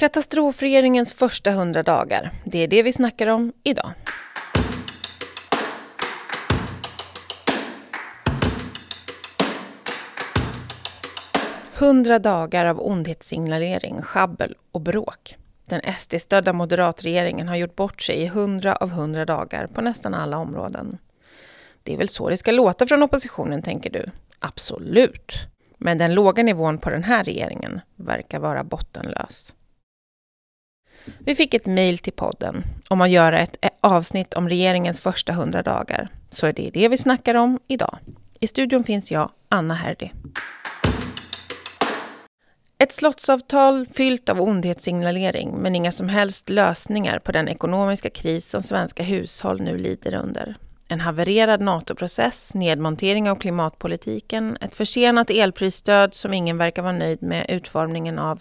Katastrofregeringens första hundra dagar. Det är det vi snackar om idag. Hundra dagar av ondhetssignalering, schabbel och bråk. Den SD-stödda moderatregeringen har gjort bort sig i hundra av hundra dagar på nästan alla områden. Det är väl så det ska låta från oppositionen, tänker du? Absolut. Men den låga nivån på den här regeringen verkar vara bottenlös. Vi fick ett mejl till podden om att göra ett avsnitt om regeringens första hundra dagar. Så är det det vi snackar om idag. I studion finns jag, Anna Herdy. Ett slottsavtal fyllt av ondhetssignalering men inga som helst lösningar på den ekonomiska kris som svenska hushåll nu lider under. En havererad NATO-process, nedmontering av klimatpolitiken, ett försenat elprisstöd som ingen verkar vara nöjd med utformningen av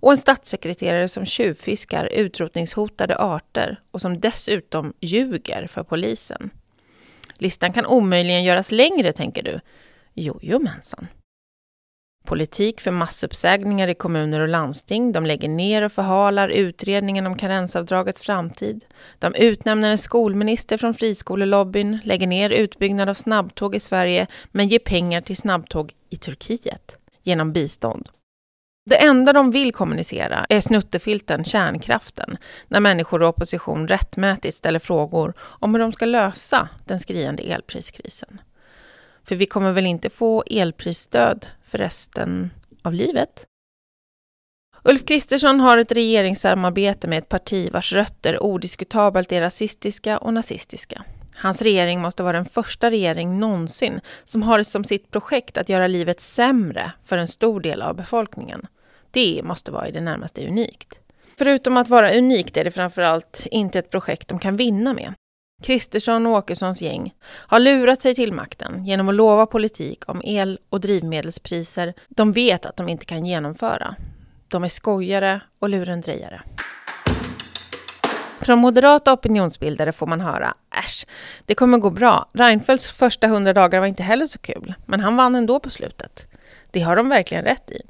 och en statssekreterare som tjuvfiskar utrotningshotade arter och som dessutom ljuger för polisen. Listan kan omöjligen göras längre, tänker du? Jojomensan. Politik för massuppsägningar i kommuner och landsting. De lägger ner och förhalar utredningen om karensavdragets framtid. De utnämner en skolminister från friskolelobbyn, lägger ner utbyggnad av snabbtåg i Sverige men ger pengar till snabbtåg i Turkiet genom bistånd. Det enda de vill kommunicera är snuttefilten kärnkraften, när människor och opposition rättmätigt ställer frågor om hur de ska lösa den skriande elpriskrisen. För vi kommer väl inte få elprisstöd för resten av livet? Ulf Kristersson har ett regeringssamarbete med ett parti vars rötter odiskutabelt är rasistiska och nazistiska. Hans regering måste vara den första regering någonsin som har som sitt projekt att göra livet sämre för en stor del av befolkningen. Det måste vara i det närmaste unikt. Förutom att vara unikt är det framförallt inte ett projekt de kan vinna med. Kristersson och Åkessons gäng har lurat sig till makten genom att lova politik om el och drivmedelspriser de vet att de inte kan genomföra. De är skojare och lurendrejare. Från moderata opinionsbildare får man höra äsch, det kommer gå bra. Reinfeldts första hundra dagar var inte heller så kul, men han vann ändå på slutet. Det har de verkligen rätt i.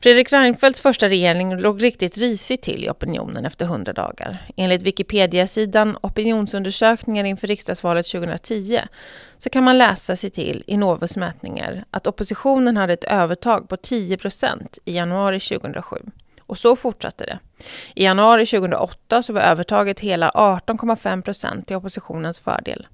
Fredrik Reinfeldts första regering låg riktigt risigt till i opinionen efter 100 dagar. Enligt Wikipedia-sidan Opinionsundersökningar inför riksdagsvalet 2010 så kan man läsa sig till i Novus mätningar att oppositionen hade ett övertag på 10 procent i januari 2007. Och så fortsatte det. I januari 2008 så var övertaget hela 18,5 procent till oppositionens fördel.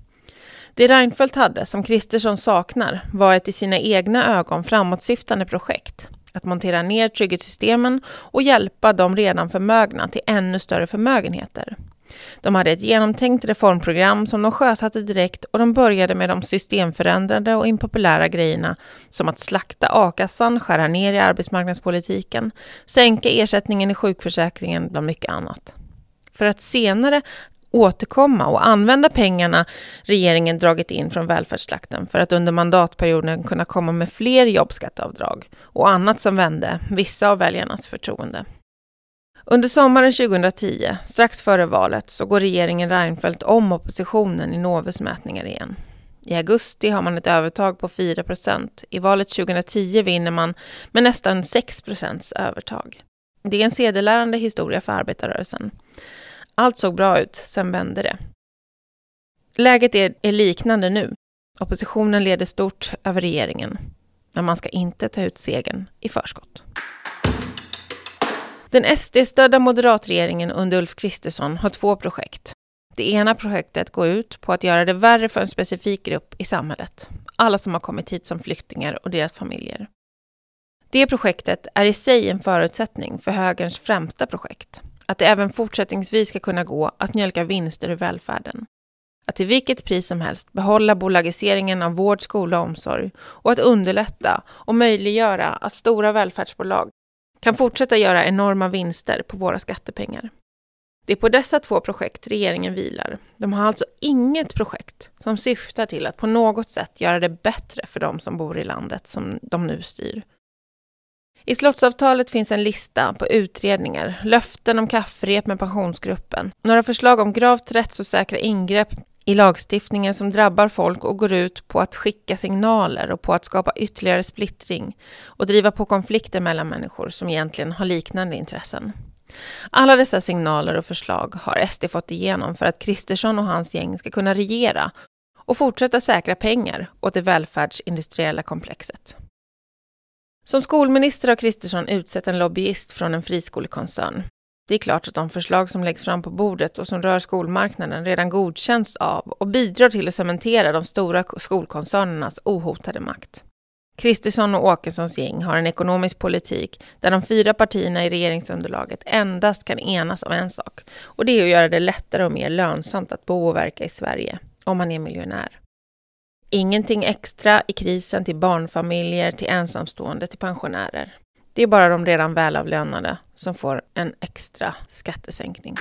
Det Reinfeldt hade, som Kristersson saknar, var ett i sina egna ögon framåtsyftande projekt att montera ner trygghetssystemen och hjälpa de redan förmögna till ännu större förmögenheter. De hade ett genomtänkt reformprogram som de sjösatte direkt och de började med de systemförändrande och impopulära grejerna som att slakta a-kassan, skära ner i arbetsmarknadspolitiken, sänka ersättningen i sjukförsäkringen bland mycket annat. För att senare återkomma och använda pengarna regeringen dragit in från välfärdsslakten för att under mandatperioden kunna komma med fler jobbskatteavdrag och annat som vände vissa av väljarnas förtroende. Under sommaren 2010, strax före valet, så går regeringen Reinfeldt om oppositionen i Novus mätningar igen. I augusti har man ett övertag på 4 procent. I valet 2010 vinner man med nästan 6 procents övertag. Det är en sedelärande historia för arbetarrörelsen. Allt såg bra ut, sen vände det. Läget är, är liknande nu. Oppositionen leder stort över regeringen. Men man ska inte ta ut segern i förskott. Den SD-stödda moderatregeringen under Ulf Kristersson har två projekt. Det ena projektet går ut på att göra det värre för en specifik grupp i samhället. Alla som har kommit hit som flyktingar och deras familjer. Det projektet är i sig en förutsättning för högerns främsta projekt, att det även fortsättningsvis ska kunna gå att mjölka vinster ur välfärden. Att till vilket pris som helst behålla bolagiseringen av vård, skola och omsorg och att underlätta och möjliggöra att stora välfärdsbolag kan fortsätta göra enorma vinster på våra skattepengar. Det är på dessa två projekt regeringen vilar. De har alltså inget projekt som syftar till att på något sätt göra det bättre för de som bor i landet som de nu styr. I slottsavtalet finns en lista på utredningar, löften om kafferep med pensionsgruppen, några förslag om gravt rättsosäkra ingrepp i lagstiftningen som drabbar folk och går ut på att skicka signaler och på att skapa ytterligare splittring och driva på konflikter mellan människor som egentligen har liknande intressen. Alla dessa signaler och förslag har SD fått igenom för att Kristersson och hans gäng ska kunna regera och fortsätta säkra pengar åt det välfärdsindustriella komplexet. Som skolminister har Kristersson utsett en lobbyist från en friskolekoncern. Det är klart att de förslag som läggs fram på bordet och som rör skolmarknaden redan godkänns av och bidrar till att cementera de stora skolkoncernernas ohotade makt. Kristersson och Åkessons gäng har en ekonomisk politik där de fyra partierna i regeringsunderlaget endast kan enas om en sak och det är att göra det lättare och mer lönsamt att bo och verka i Sverige om man är miljonär. Ingenting extra i krisen till barnfamiljer, till ensamstående, till pensionärer. Det är bara de redan välavlönade som får en extra skattesänkning.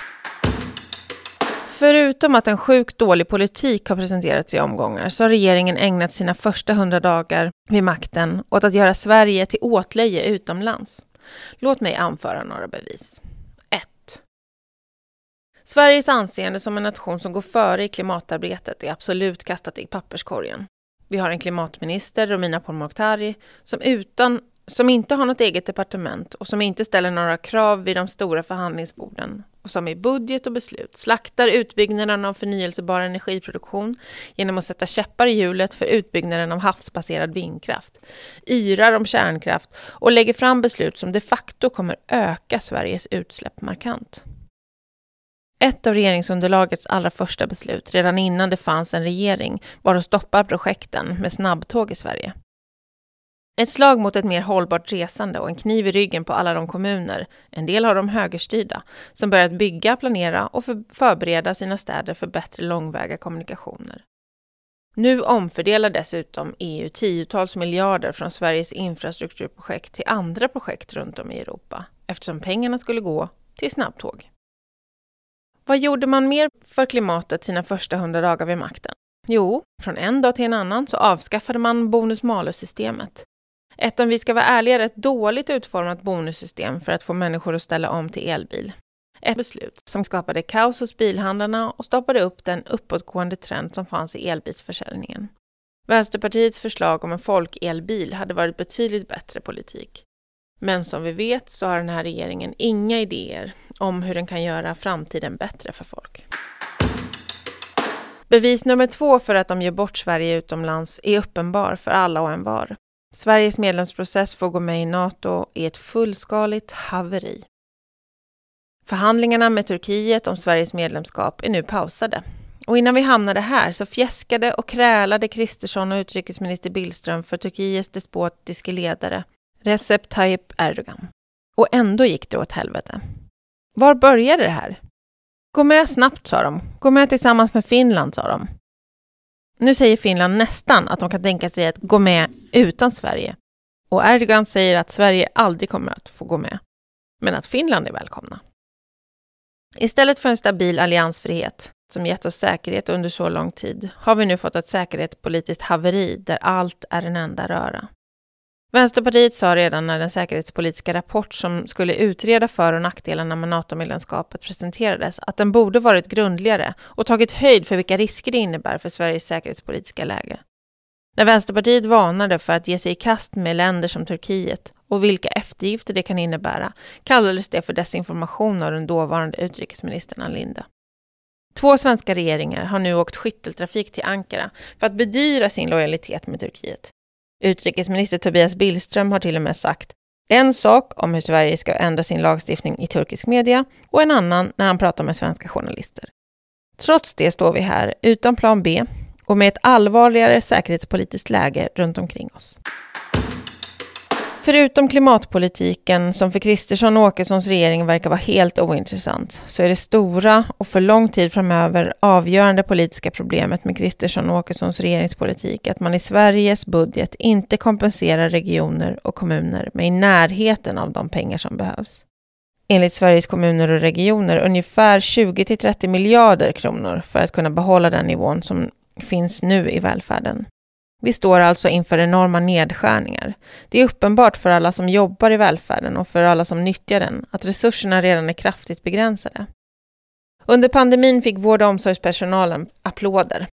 Förutom att en sjukt dålig politik har presenterats i omgångar så har regeringen ägnat sina första hundra dagar vid makten åt att göra Sverige till åtlöje utomlands. Låt mig anföra några bevis. Sveriges anseende som en nation som går före i klimatarbetet är absolut kastat i papperskorgen. Vi har en klimatminister, Romina Pourmokhtari, som utan som inte har något eget departement och som inte ställer några krav vid de stora förhandlingsborden och som i budget och beslut slaktar utbyggnaden av förnyelsebar energiproduktion genom att sätta käppar i hjulet för utbyggnaden av havsbaserad vindkraft, yrar om kärnkraft och lägger fram beslut som de facto kommer öka Sveriges utsläpp markant. Ett av regeringsunderlagets allra första beslut, redan innan det fanns en regering, var att stoppa projekten med snabbtåg i Sverige. Ett slag mot ett mer hållbart resande och en kniv i ryggen på alla de kommuner, en del av dem högerstyrda, som börjat bygga, planera och förbereda sina städer för bättre långväga kommunikationer. Nu omfördelar dessutom EU tiotals miljarder från Sveriges infrastrukturprojekt till andra projekt runt om i Europa, eftersom pengarna skulle gå till snabbtåg. Vad gjorde man mer för klimatet sina första hundra dagar vid makten? Jo, från en dag till en annan så avskaffade man bonus-malus-systemet. Ett, om vi ska vara ärliga, ett dåligt utformat bonussystem för att få människor att ställa om till elbil. Ett beslut som skapade kaos hos bilhandlarna och stoppade upp den uppåtgående trend som fanns i elbilsförsäljningen. Vänsterpartiets förslag om en folkelbil hade varit betydligt bättre politik. Men som vi vet så har den här regeringen inga idéer om hur den kan göra framtiden bättre för folk. Bevis nummer två för att de gör bort Sverige utomlands är uppenbar för alla och en var. Sveriges medlemsprocess för att gå med i NATO är ett fullskaligt haveri. Förhandlingarna med Turkiet om Sveriges medlemskap är nu pausade. Och innan vi hamnade här så fjäskade och krälade Kristersson och utrikesminister Billström för Turkiets despotiske ledare Recep Tayyip Erdogan. Och ändå gick det åt helvete. Var började det här? Gå med snabbt, sa de. Gå med tillsammans med Finland, sa de. Nu säger Finland nästan att de kan tänka sig att gå med utan Sverige. Och Erdogan säger att Sverige aldrig kommer att få gå med, men att Finland är välkomna. Istället för en stabil alliansfrihet som gett oss säkerhet under så lång tid har vi nu fått ett säkerhetspolitiskt haveri där allt är en enda röra. Vänsterpartiet sa redan när den säkerhetspolitiska rapport som skulle utreda för och nackdelarna med NATO-medlemskapet presenterades att den borde varit grundligare och tagit höjd för vilka risker det innebär för Sveriges säkerhetspolitiska läge. När Vänsterpartiet varnade för att ge sig i kast med länder som Turkiet och vilka eftergifter det kan innebära kallades det för desinformation av den dåvarande utrikesministern Ann Linde. Två svenska regeringar har nu åkt skytteltrafik till Ankara för att bedyra sin lojalitet med Turkiet. Utrikesminister Tobias Billström har till och med sagt en sak om hur Sverige ska ändra sin lagstiftning i turkisk media och en annan när han pratar med svenska journalister. Trots det står vi här utan plan B och med ett allvarligare säkerhetspolitiskt läge runt omkring oss. Förutom klimatpolitiken, som för Kristersson och Åkessons regering verkar vara helt ointressant, så är det stora och för lång tid framöver avgörande politiska problemet med Kristersson och Åkessons regeringspolitik att man i Sveriges budget inte kompenserar regioner och kommuner med i närheten av de pengar som behövs. Enligt Sveriges kommuner och regioner ungefär 20 30 miljarder kronor för att kunna behålla den nivån som finns nu i välfärden. Vi står alltså inför enorma nedskärningar. Det är uppenbart för alla som jobbar i välfärden och för alla som nyttjar den att resurserna redan är kraftigt begränsade. Under pandemin fick vård och omsorgspersonalen applåder.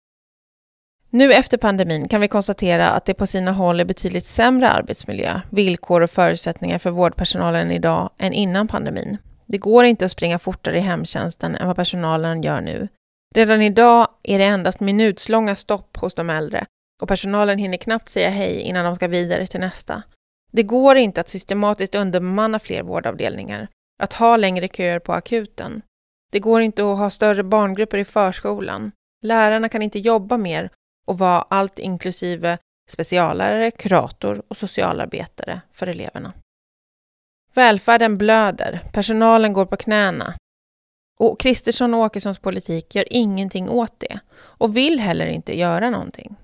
Nu efter pandemin kan vi konstatera att det på sina håll är betydligt sämre arbetsmiljö, villkor och förutsättningar för vårdpersonalen idag än innan pandemin. Det går inte att springa fortare i hemtjänsten än vad personalen gör nu. Redan idag är det endast minutslånga stopp hos de äldre och personalen hinner knappt säga hej innan de ska vidare till nästa. Det går inte att systematiskt underbemanna fler vårdavdelningar, att ha längre köer på akuten. Det går inte att ha större barngrupper i förskolan. Lärarna kan inte jobba mer och vara allt inklusive speciallärare, kurator och socialarbetare för eleverna. Välfärden blöder, personalen går på knäna. Och Kristersson och Åkessons politik gör ingenting åt det och vill heller inte göra någonting.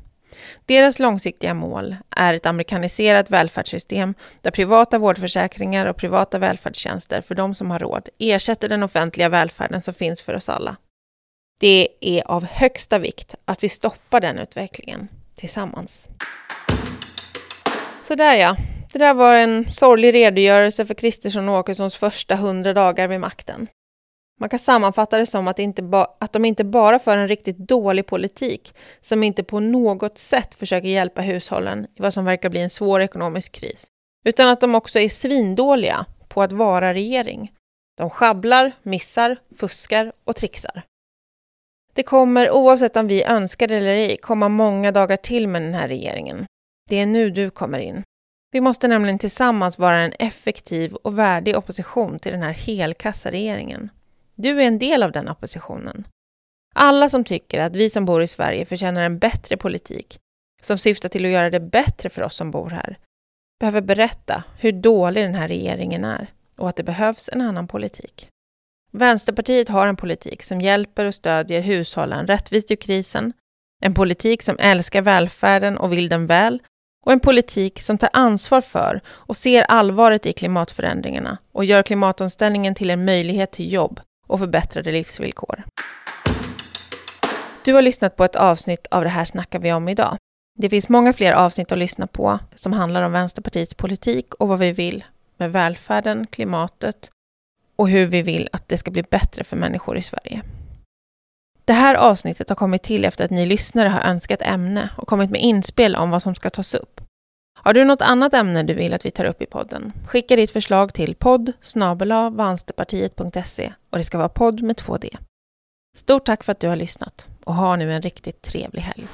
Deras långsiktiga mål är ett amerikaniserat välfärdssystem där privata vårdförsäkringar och privata välfärdstjänster för de som har råd ersätter den offentliga välfärden som finns för oss alla. Det är av högsta vikt att vi stoppar den utvecklingen tillsammans. Så där ja, det där var en sorglig redogörelse för Kristersson och Åkessons första hundra dagar vid makten. Man kan sammanfatta det som att, inte att de inte bara för en riktigt dålig politik som inte på något sätt försöker hjälpa hushållen i vad som verkar bli en svår ekonomisk kris, utan att de också är svindåliga på att vara regering. De schabblar, missar, fuskar och trixar. Det kommer, oavsett om vi önskar det eller ej, komma många dagar till med den här regeringen. Det är nu du kommer in. Vi måste nämligen tillsammans vara en effektiv och värdig opposition till den här helkassa regeringen. Du är en del av den oppositionen. Alla som tycker att vi som bor i Sverige förtjänar en bättre politik, som syftar till att göra det bättre för oss som bor här, behöver berätta hur dålig den här regeringen är och att det behövs en annan politik. Vänsterpartiet har en politik som hjälper och stödjer hushållen rättvist ur krisen, en politik som älskar välfärden och vill den väl och en politik som tar ansvar för och ser allvaret i klimatförändringarna och gör klimatomställningen till en möjlighet till jobb och förbättrade livsvillkor. Du har lyssnat på ett avsnitt av Det här snackar vi om idag. Det finns många fler avsnitt att lyssna på som handlar om Vänsterpartiets politik och vad vi vill med välfärden, klimatet och hur vi vill att det ska bli bättre för människor i Sverige. Det här avsnittet har kommit till efter att ni lyssnare har önskat ämne och kommit med inspel om vad som ska tas upp. Har du något annat ämne du vill att vi tar upp i podden? Skicka ditt förslag till podd vansterpartiet.se och det ska vara podd med två D. Stort tack för att du har lyssnat och ha nu en riktigt trevlig helg.